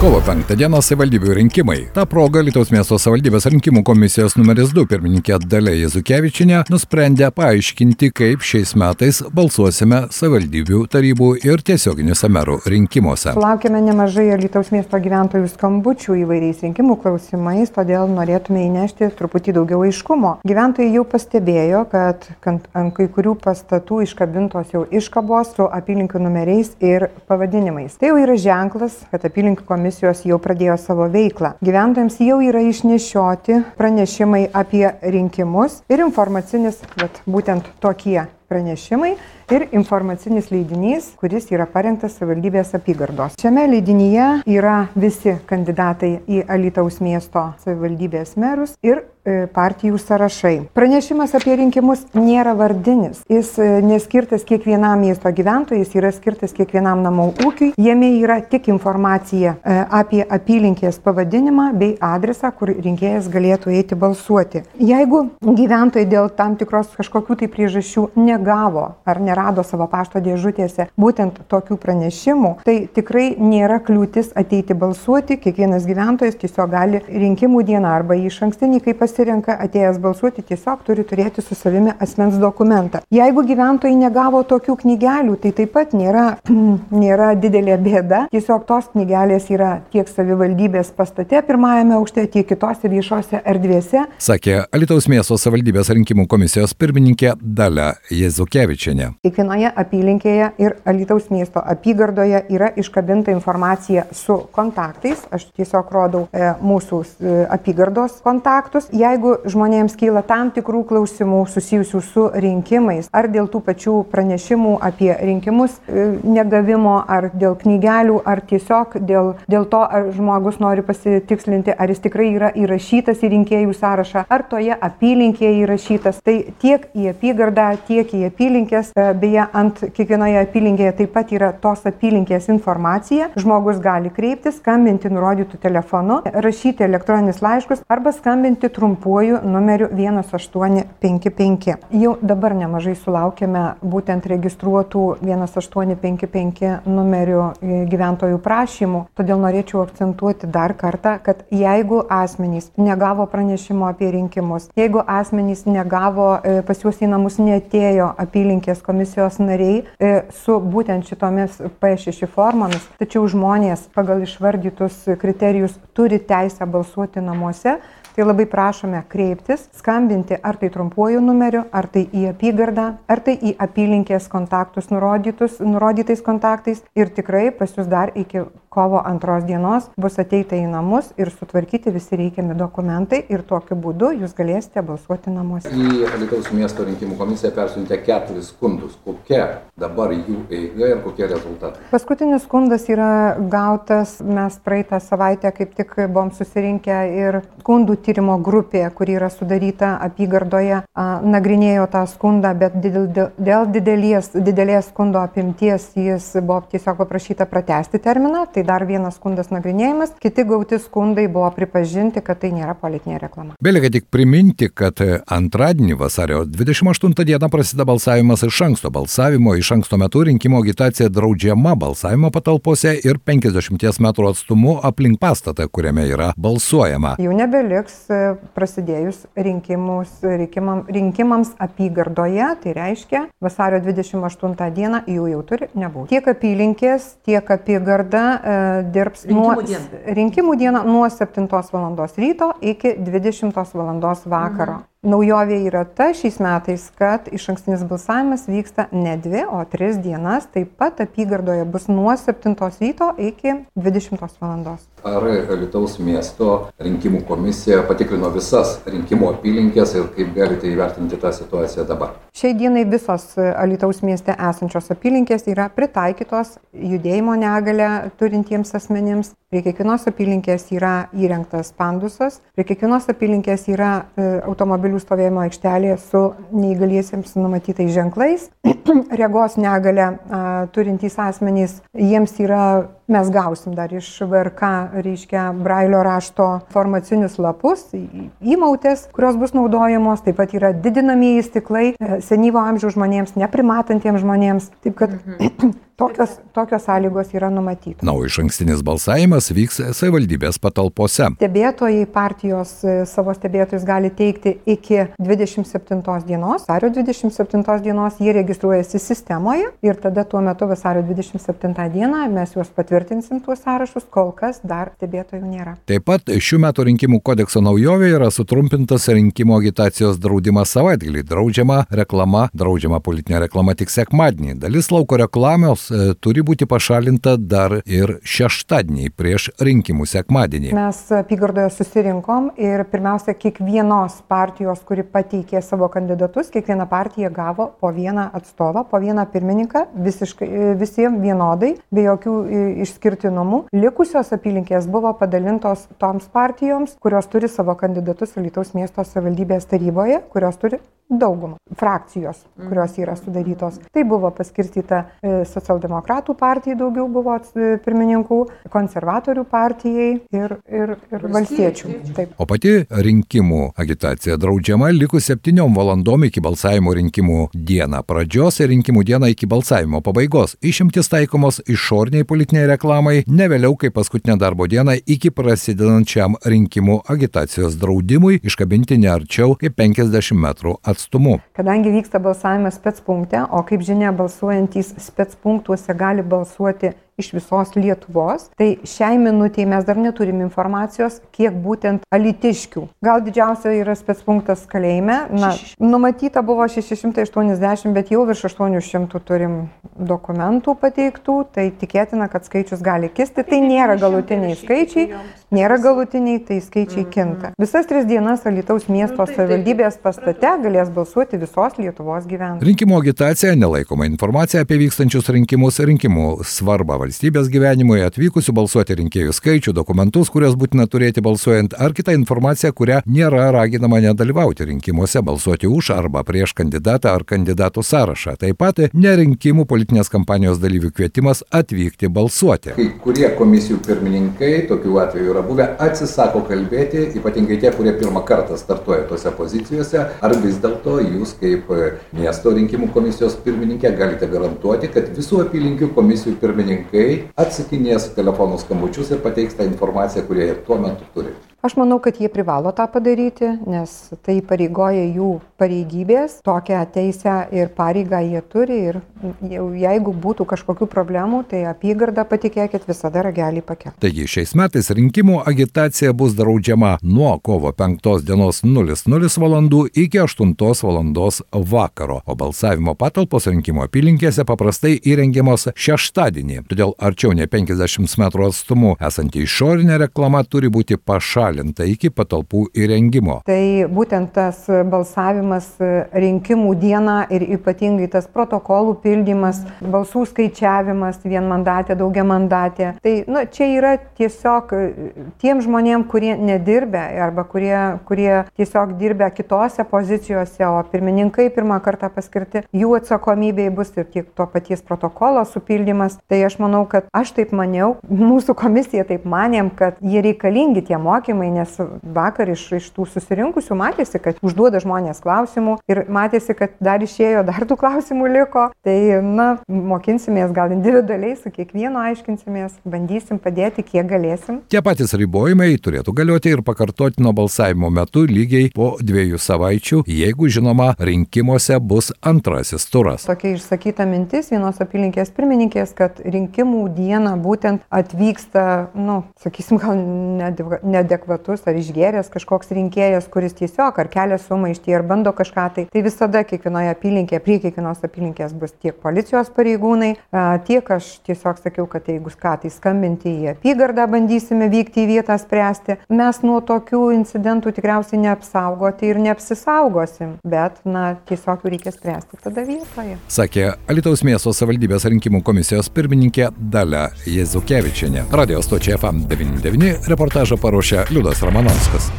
Kovo 5 dieną savivaldybių rinkimai. Ta proga Lietuvos miesto savivaldybės rinkimų komisijos numeris 2 pirmininkė Dalė Jezukevičinė nusprendė paaiškinti, kaip šiais metais balsuosime savivaldybių tarybų ir tiesioginiuose merų rinkimuose. Sulaukėme nemažai Lietuvos miesto gyventojų skambučių įvairiais rinkimų klausimais, todėl norėtume įnešti truputį daugiau aiškumo. Gyventojai jau pastebėjo, kad ant kai kurių pastatų iškabintos jau iškabos su apylinkių numeriais ir pavadinimais. Tai jau yra ženklas, kad apylinkių komisija komisijos jau pradėjo savo veiklą. Gyventojams jau yra išnešioti pranešimai apie rinkimus ir informacinis, bet būtent tokie pranešimai ir informacinis leidinys, kuris yra parengtas savivaldybės apygardos. Šiame leidinyje yra visi kandidatai į Alitaus miesto savivaldybės merus ir e, partijų sąrašai. Pranešimas apie rinkimus nėra vardinis. Jis e, neskirtas kiekvienam miesto gyventojui, jis yra skirtas kiekvienam namų ūkiui. Jame yra tik informacija e, apie apylinkės pavadinimą bei adresą, kur rinkėjas galėtų eiti balsuoti. Jeigu gyventojai dėl tam tikros kažkokių tai priežasčių negavo ar nerado savo pašto dėžutėse būtent tokių pranešimų, tai tikrai nėra kliūtis ateiti balsuoti. Kiekvienas gyventojas tiesiog gali rinkimų dieną arba iš ankstinį, kai pasirenka atėjęs balsuoti, tiesiog turi turėti su savimi asmens dokumentą. Jeigu gyventojai negavo tokių knygelių, tai taip pat nėra, nėra didelė bėda. Tiesiog tos knygelės yra tiek savivaldybės pastate pirmajame aukšte, tiek kitose viešose erdvėse. Sakė Alitaus miesto savivaldybės rinkimų komisijos pirmininkė Dalia Jezukevičianė. Kiekvienoje apylinkėje ir Alitaus miesto apygardoje yra iškabinta informacija su kontaktais. Aš tiesiog rodau e, mūsų e, apygardos kontaktus. Jeigu žmonėms kyla tam tikrų klausimų susijusių su rinkimais, ar dėl tų pačių pranešimų apie rinkimus e, negavimo, ar dėl knygelių, ar tiesiog dėl, dėl to, ar žmogus nori pasitikslinti, ar jis tikrai yra įrašytas į rinkėjų sąrašą, ar toje apylinkėje įrašytas, tai tiek į apygardą, tiek į apylinkės e, beje ant kiekvienoje apylinkėje taip pat yra tos apylinkės informacija. Žmogus gali kreiptis, skambinti nurodytų telefonu, rašyti elektroninius laiškus arba skambinti trumpuoju numeriu 1855. Jau dabar nemažai sulaukėme būtent registruotų 1855 numerių e, gyventojų prašymų, todėl norėčiau akcentuoti dar kartą, kad jeigu asmenys negavo pranešimo apie rinkimus, jeigu asmenys negavo e, pas juos į namus netėjo apylinkės komisijos, nariai e, su būtent šitomis P6 formomis, tačiau žmonės pagal išvardytus kriterijus turi teisę balsuoti namuose, tai labai prašome kreiptis, skambinti ar tai trumpuoju numeriu, ar tai į apygardą, ar tai į apylinkės kontaktus nurodytais kontaktais. Ir tikrai pas jūs dar iki kovo antros dienos bus ateita į namus ir sutvarkyti visi reikiami dokumentai ir tokiu būdu jūs galėsite balsuoti namuose. Į Lietuvos miesto rinkimų komisiją persiuntė keturis skundus. Kokia dabar jų eiga ir kokie rezultatai? Paskutinis skundas yra gautas, mes praeitą savaitę kaip tik buvom susirinkę ir skundų tyrimo grupė, kuri yra sudaryta apygardoje, nagrinėjo tą skundą, bet dėl, dėl didelės, didelės skundo apimties jis buvo tiesiog paprašyta pratesti terminą. Tai tai dar vienas skundas nagrinėjimas, kiti gauti skundai buvo pripažinti, kad tai nėra politinė reklama. Belieka tik priminti, kad antradienį vasario 28 dieną prasideda balsavimas iš anksto. Balsavimo iš anksto metu rinkimo agitacija draudžiama balsavimo patalpose ir 50 m atstumu aplink pastatą, kuriame yra balsuojama. Jau nebeliks e, prasidėjus rinkimus, rinkimam, rinkimams apygardoje, tai reiškia vasario 28 dieną jų jau turi nebūti. Tiek apylinkės, tiek apygarda E, dirbs rinkimų nuo dieną. rinkimų dieną nuo 7 val. ryto iki 20 val. vakaro. Mhm. Naujovė yra ta šiais metais, kad iš ankstinis balsavimas vyksta ne dvi, o tris dienas. Taip pat apygardoje bus nuo 7 ryto iki 20 val. Ar Lietuvos miesto rinkimų komisija patikrino visas rinkimų apylinkės ir kaip galite įvertinti tą situaciją dabar? Šiai dienai visos Lietuvos mieste esančios apylinkės yra pritaikytos judėjimo negalę turintiems asmenims. Prie kiekvienos apylinkės yra įrengtas pandusas, prie kiekvienos apylinkės yra e, automobilių stovėjimo aikštelė su neįgaliesiems numatytais ženklais. Regos negalę turintys asmenys, jiems yra mes gausim dar iš VRK, reiškia, brailio rašto formacinius lapus, įmautės, kurios bus naudojamos, taip pat yra didinamieji stiklai e, senyvo amžiaus žmonėms, neprimatantiems žmonėms. Taip kad mhm. Tokios, tokios sąlygos yra numatytos. Na, o iš ankstinis balsavimas vyks savivaldybės patalpose. Stebėtojai partijos e, savo stebėtojus gali teikti iki 27 dienos. Vasario 27 dienos jie registruojasi sistemoje ir tada tuo metu vasario 27 dieną mes juos patvirtinsim tuos sąrašus, kol kas dar stebėtojų nėra. Taip pat šių metų rinkimų kodekso naujovė yra sutrumpintas rinkimų agitacijos draudimas savaitgalį. Draudžiama reklama, draudžiama politinė reklama tik sekmadienį. Dalis lauko reklamos E, turi būti pašalinta dar ir šeštadienį prieš rinkimų sekmadienį. Mes apygardoje susirinkom ir pirmiausia, kiekvienos partijos, kuri pateikė savo kandidatus, kiekviena partija gavo po vieną atstovą, po vieną pirmininką, visiškai, e, visiems vienodai, be jokių e, išskirtinumų. Likusios apylinkės buvo padalintos toms partijoms, kurios turi savo kandidatus Lietuvos miesto savivaldybės taryboje, kurios turi daugumą frakcijos, kurios yra sudarytos. Tai buvo paskirstyta socialdemokratų socialdemokratų partijai daugiau buvo pirmininkų, konservatorių partijai ir, ir, ir valstiečių. Taip. O pati rinkimų agitacija draudžiama likus 7 valandom iki balsavimo rinkimų dieną pradžios ir rinkimų dieną iki balsavimo pabaigos. Išimtis taikomos išorniai politiniai reklamai ne vėliau kaip paskutinę darbo dieną iki prasidedančiam rinkimų agitacijos draudimui iškabinti ne arčiau kaip 50 metrų atstumu. Kadangi vyksta balsavimas spets punkte, o kaip žinia, balsuojantys spets punktų punktuose gali balsuoti iš visos Lietuvos. Tai šiai minutiai mes dar neturim informacijos, kiek būtent alitiškių. Gal didžiausia yra spetspunktas kalėjime. Na, numatyta buvo 680, bet jau virš 800 turim dokumentų pateiktų, tai tikėtina, kad skaičius gali kisti. Tai nėra galutiniai skaičiai, nėra galutiniai, tai skaičiai mhm. kinta. Visas tris dienas Alitaus miesto nu, tai savivaldybės pastate galės balsuoti visos Lietuvos gyventojai. Rinkimų agitacija nelaikoma informacija apie vykstančius rinkimus, rinkimų svarbą valstybės valstybės gyvenimui, atvykusių balsuoti rinkėjų skaičių, dokumentus, kuriuos būtina turėti balsuojant, ar kitą informaciją, kurią nėra raginama nedalyvauti rinkimuose, balsuoti už arba prieš kandidatą ar kandidatų sąrašą. Taip pat nerinkimų politinės kampanijos dalyvių kvietimas atvykti balsuoti. Kai kurie komisijų pirmininkai, tokių atvejų yra buvę, atsisako kalbėti, ypatingai tie, kurie pirmą kartą startuoja tose pozicijose, ar vis dėlto jūs kaip miesto rinkimų komisijos pirmininkė galite garantuoti, kad visų apylinkių komisijų pirmininkai vaikai atsakinės telefonų skambučius ir pateiks tą informaciją, kurią jie tuo metu turi. Aš manau, kad jie privalo tą padaryti, nes tai pareigoja jų pareigybės, tokią teisę ir pareigą jie turi ir jeigu būtų kažkokių problemų, tai apygarda, patikėkit, visada ragelį pakel. Taigi šiais metais rinkimų agitacija bus draudžiama nuo kovo 5 dienos 00 val. iki 8 val. vakaro, o balsavimo patalpos rinkimų apylinkėse paprastai įrengiamos šeštadienį. Todėl arčiau nei 50 m atstumu esanti išorinė reklama turi būti pašalinta pašalinta iki patalpų įrengimo. Tai būtent tas balsavimas rinkimų dieną ir ypatingai tas protokolų pildymas, balsų skaičiavimas vienmandatė, daugiamandatė. Tai nu, čia yra tiesiog tiem žmonėm, kurie nedirbė arba kurie, kurie tiesiog dirbė kitose pozicijose, o pirmininkai pirmą kartą paskirti, jų atsakomybė bus ir tiek to paties protokolo supildymas. Tai aš manau, kad aš taip maniau, mūsų komisija taip manėm, kad jie reikalingi tie mokymai klausimai, nes vakar iš, iš tų susirinkusių matėsi, kad užduoda žmonės klausimų ir matėsi, kad dar išėjo, dar tų klausimų liko. Tai, na, mokinsimės gal individualiai, su kiekvienu aiškinsimės, bandysim padėti, kiek galėsim. Tie patys ribojimai turėtų galioti ir pakartotino balsavimo metu lygiai po dviejų savaičių, jeigu žinoma, rinkimuose bus antrasis turas. Tokia išsakyta mintis vienos apylinkės pirmininkės, kad rinkimų dieną būtent atvyksta, nu, sakysim, gal neadekvatus neadekvatus ar išgėręs kažkoks rinkėjas, kuris tiesiog ar kelia sumaištį ar bando kažką tai, tai visada kiekvienoje apylinkėje, prie kiekvienos apylinkės bus tiek policijos pareigūnai, tiek aš tiesiog sakiau, kad jeigu ką tai skambinti į apygardą, bandysime vykti į vietą spręsti. Mes nuo tokių incidentų tikriausiai neapsaugoti ir neapsisaugosim, bet, na, tiesiog reikia spręsti tada vietoje. Sakė Alitaus miesto savivaldybės rinkimų komisijos pirmininkė Dalia Jezukevičianė. Radio stočia FM99 reportažą paruošė отсюда, с Романанскас.